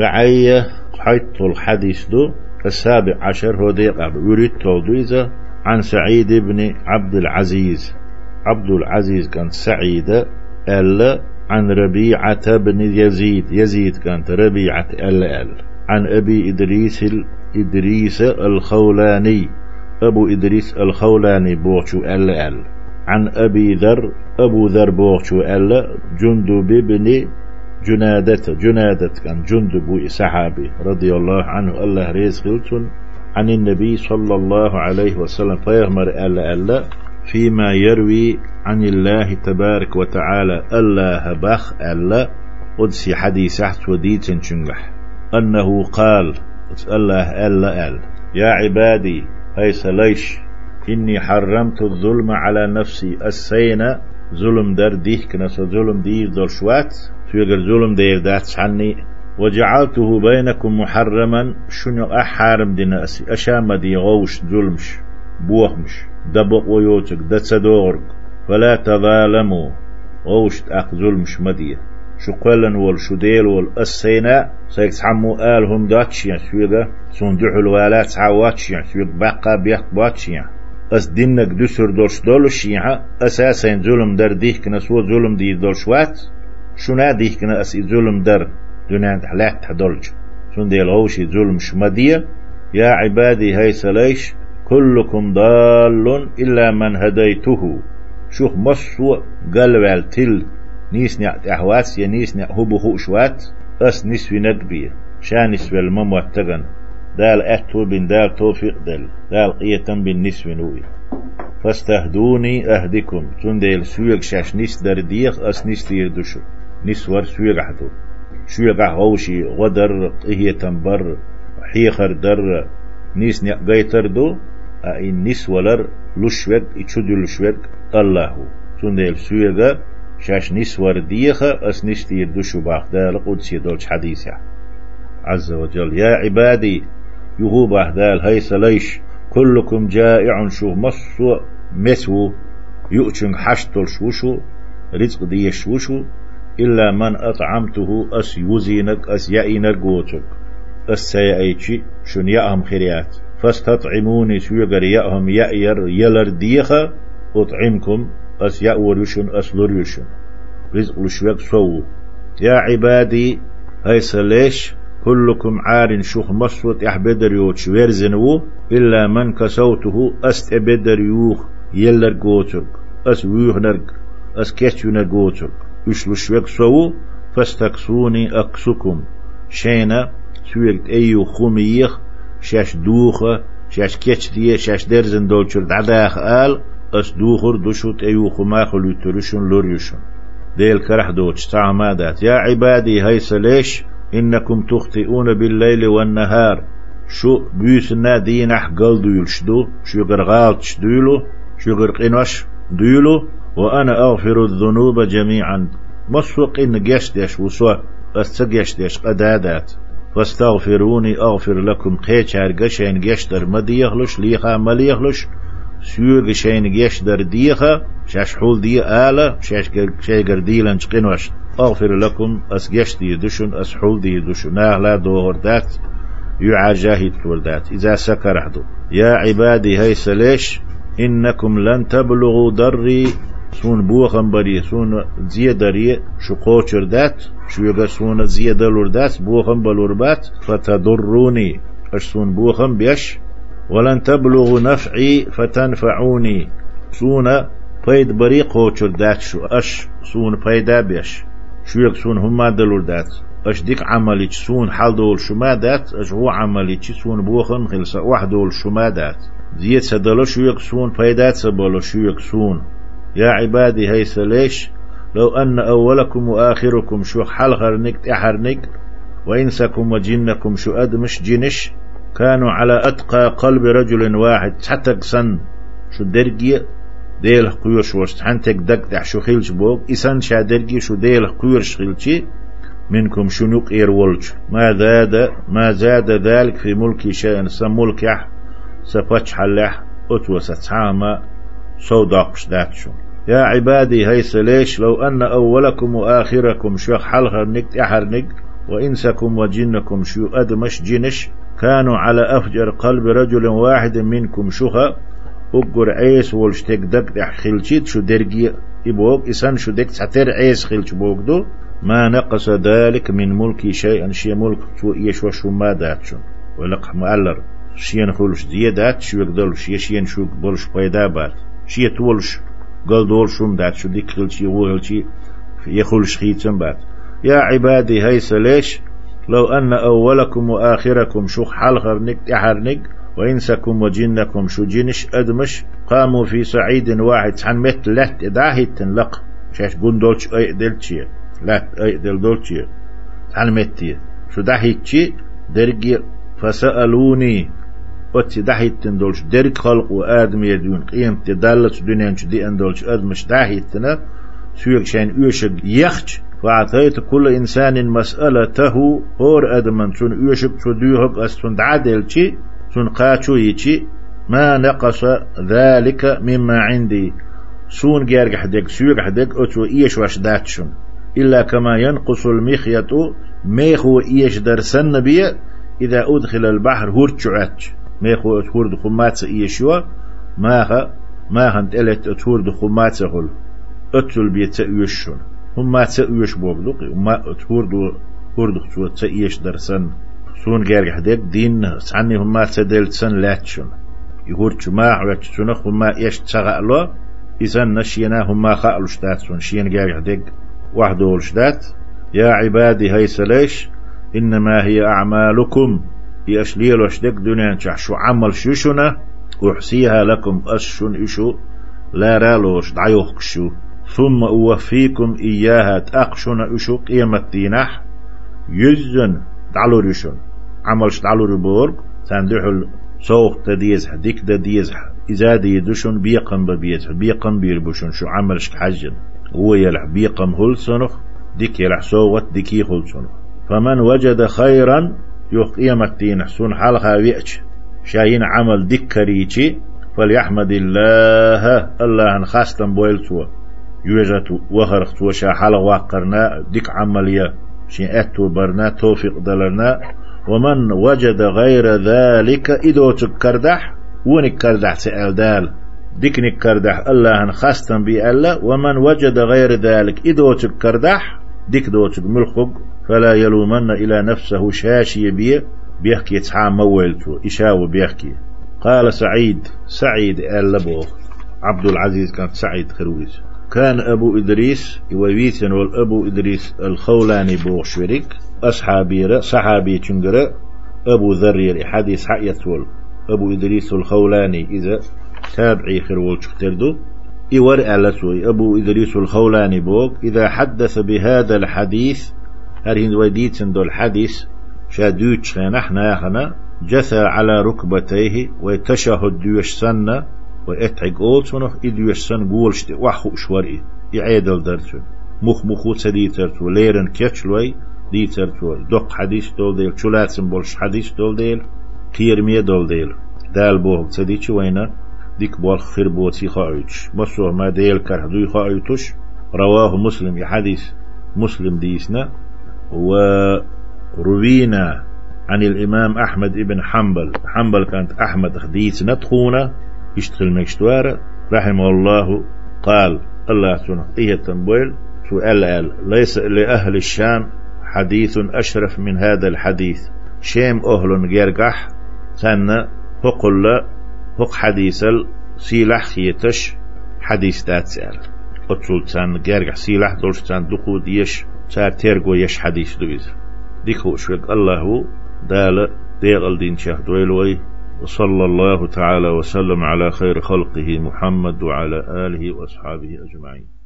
بعية حيث الحديث دو السابع عشر هو ديق يريد توديزة عن سعيد بن عبد العزيز. عبد العزيز كان سعيد ألا عن ربيعة بن يزيد. يزيد كانت ربيعة ألا أل. عن أبي إدريس إدريس الخولاني. أبو إدريس الخولاني بوغشو ألا أل. عن أبي ذر أبو ذر بوغشو ألا جندب بن جنادة جنادة كان جندب صحابي رضي الله عنه. الله ريز عن النبي صلى الله عليه وسلم. فيغمر ألا ألا فيما يروي عن الله تبارك وتعالى. الله بخ ألا قدسي حديث وديت شنجح. أنه قال الله ألا أل. يا عبادي هيس ليش؟ إني حرمت الظلم على نفسي. السينة ظلم در ديه كنس ظلم ديه دول شوات. فيقر ظلم دير دات عني وجعلته بينكم محرما. شنو أحارم دينا أسي أشام دي غوش ظلمش. بوهمش. دبق ويوتك. دتسدورك. فلا تظالموا. غوش أخ ظلمش مدية. شو قلن وال شو ديل وال السينا سيك تحمو آلهم داتش يعني شويقة صندوح الوالات عواتش يعني شويق بقى بيق باتش يعني أس دينك دسر دولش دولش يعني أساسا ظلم در ديك نسو ظلم دي دولشوات شنا ديك أس ظلم در دنيا تحلات تحدولج شون دي الغوشي ظلم شمدية يا عبادي هاي سليش كلكم ضال إلا من هديته شوخ مصو قلب تل نيس نع أحوات يا نيس نع هو بخو شوات. أس نسوي نقبية شان نسوي المم تغن دال أتو بن دال توفيق دل. دال قية بن نسوي نوي فاستهدوني أهدكم تنديل سويق شاش نيس در ديخ أس نيس دير دشو نيس ور سويق حدو شويق غوشي غدر قهية تنبر حيخر در نيس نع قيتر دو أي نيس ولر لشوك إچو لشوك الله تنديل سويق شاش نس ورديخة أس نس تير دشو باخ دال قدسي دولش حديثة. عز وجل يا عبادي يهو باخ دال هيس ليش كلكم جائع شو مصو مسو يؤتشن حشتل شوشو رزق دي شوشو إلا من أطعمته أس يوزينك أس يأينك قوتك أس سيأيشي شن يأهم خريات فاستطعموني سويقر يأهم يأير يلر ديخة. أطعمكم أس يأوريشن أس لوريشن رزق لشوك سو يا عبادي هاي سليش كلكم عار شوخ مصوت يحبدر يوتش ويرزنو إلا من كسوته أست أبدر يوخ يلر قوتك أس ويهنرق أس كيتشونر قوتك يشلو شوك سو فاستكسوني أكسكم شينا سويت أيو خميخ شاش دوخة شاش كيتش دي شاش درزن دولشر دعداخ آل أس دوخر دشوت أيو خماخ لترشن لوريشن ديل كرح دوتش تعمادات يا عبادي هيس ليش إنكم تخطئون بالليل والنهار. شو بيسنا دينح قل ديلشدو شو غرغالتش ديلو شو غرقينوش ديلو وأنا أغفر الذنوب جميعا. مسوق إن جشدش وسوى أستجشدش قدادات. فاستغفروني أغفر لكم. قيتشار قشين جشدر مديخلش ليخا مليخلش. سيوغ شين جيش در ديخة شاش حول دي آلة شاش شيغر ديلن قنوش أغفر لكم. أس جيش دي دشن أس حول دي دشن. لا دور دات يعاجاهد ولدات إذا سكر حدو يا عبادي هاي سليش إنكم لن تبلغوا دري. سون بوخم بري سون زيدري شو قوشر دات شو يغا سون زيدلور دات بوخم بلوربات فتضروني أش سون بوخم بيش ولن تبلغوا نفعي فتنفعوني سونا فايد بريق هوچر دات شو. أش سون فايدا بيش شو يك سون هما دلور دات أش ديك عملي سون حال دول شما دات أش هو عملي سون بوخن خلصة واحد دول شما دات زيت سدلو شو يك سون فايدات سبلو شو يك سون. يا عبادي هيس ليش؟ لو أن أولكم وآخركم شو حلغرنك تحرنك وإنسكم وجنكم شو أدمش جنش؟ كانوا على أتقى قلب رجل واحد حتى سن. شو درجي ديل قيوش وش حنتك دق دع شو خيلش بوك. إسان شا درجي شو ديل قيوش خيلشي؟ منكم شنوق إيرولج ما زاد ما زاد ذلك في ملكي شيئا سملك يح سفتش حلح أتوى ستعامى صوداقش داتشو يا عبادي هيس ليش؟ لو أن أولكم وآخركم شيخ حلخر نك أحر نك وإنسكم وجنكم شو أدمش جنش كانوا على أفجر قلب رجل واحد منكم شخا أقر عيس والشتك دك دح خلشيت شو درجي إبوك إسان شو دك تعتر عيس خلش بوكدو ما نقص ذلك من ملكي شيئا شي ملك تو إيش وشو ما داتشون ولق مؤلر شين خلش دي دات شو يقدر شي شين شو بولش بيدا بات. شي تولش قال دول شوم دات شو ديك خلشي وهلشي يخلش خيتم بات يا عبادي هيس ليش لو أن أولكم وآخركم شخ حلغر نك تحرنك وإنسكم وجنكم شو جنش أدمش قاموا في صعيد واحد عن مثل لهت إداهت تنلق شاش قندولش أي دلتشي لا أي دل دولتشي عن متي شو دهيتشي درجي فسألوني أتي دهيت تندولش درج خلق وآدم يدون قيم تدلت دنيا دي أندولش أدمش دهيتنا سويك شان يوشك يخش فأعطيت كل إنسان مسألته هور أدمن تون يوشك تدوهك أستون عدلتي تون قاتشو يتي ما نقص ذلك مما عندي سون جارج حدك سوق حدك أتو إيش واش داتشون إلا كما ينقص المخيط ميخو إيش درسن بيه إذا أدخل البحر هورتشعت ميخو أتهور دخمات إيشوا ماها ماها انتلت أتهور دخمات هل أتل بيت يشون هم ما تأيش بوغدوق وما أتهور دو هور دخشوا تأيش درسن. سون غير حدك دين سعني هم ما تدل سن لاتشون يهور جماع واتشونخ هم ما إيش تغألو إذن نشينا هم ما خألوش داتسون شين غير حدك وحدولش دات. يا عبادي هاي سليش إنما هي أعمالكم. يشليل وشدك دنيا شو عمل شوشنا أحسيها لكم أشون إشو لا رالوش دعيوك شو ثم أوفيكم إياها تأقشون إشو قيمة دينح يزن دعلو ريشون. عملش دعلو ربورg تندحل سوق تديز ديك ديز إذا دي دشون بيقم ببيت بيقم بيربشون شو عملش حجن هو يلح بيقم هل سنخ ديك يلح صوت ديكي هل سنخ فمن وجد خيرا يقيم الدين. حسون حالها ويأش شاين عمل دكريتي فليحمد الله. الله خاستن بويلتو يوجد وهرخت وشا حال واقرنا. ديك عملية. شين أتو برنا. توفيق دلرنا. ومن وجد غير ذلك إدو تكردح. ونك كردح سأل دال. ديك نكردح الله خاستن بي الله ومن وجد غير ذلك إدو تكردح. ديك دوتك ملخق. فلا يلومن إلى نفسه شاشي بيه بيحكي يتحام مويلتو إشاو بيحكي. قال سعيد سعيد قال لبوخ عبد العزيز كان سعيد خرويز كان أبو إدريس يويتن والأبو إدريس الخولاني بوخ شريك أصحابي صحابي تنقر أبو ذرير حديث حقية أبو إدريس الخولاني إذا تابعي خروج تردو. إور ألسوي أبو إدريس الخولاني بوك. إذا حدث بهذا الحديث هرين وديت دول الحديث شادوش نحن يخنا جثى على ركبتيه ويتشهد ديوش سنة ويتعق أولتونه إديوش سن قولش وحو شوري يعيدل درتون مخ مخو تديترتو ليرن كيتشلوي ديترتو دق حديث دول ديل شلاتسن بولش حديث دول ديل كيرمية دول ديل دال بوه تديتش وينه ديك بول خير بوتي خايتش مصور ما ديل كرهدوي خايتش رواه مسلم حديث مسلم ديسنا وروينا عن الإمام أحمد ابن حنبل. حنبل كانت أحمد خديث ندخونا يشتغل مكشتوار رحمه الله قال الله سنة إيه تنبويل سؤال ليس لأهل الشام حديث أشرف من هذا الحديث. شيم أهل جرقح سنة فقل هق حديث سيلح خيتش حديث دات سأل أتصل تان جارج سيلح دولش تان دقو ديش تار تيرغو يش حديث دويز ديكو شوك الله دال ديغل دين شهد ويلوي وصلى الله تعالى وسلم على خير خلقه محمد وعلى آله وأصحابه أجمعين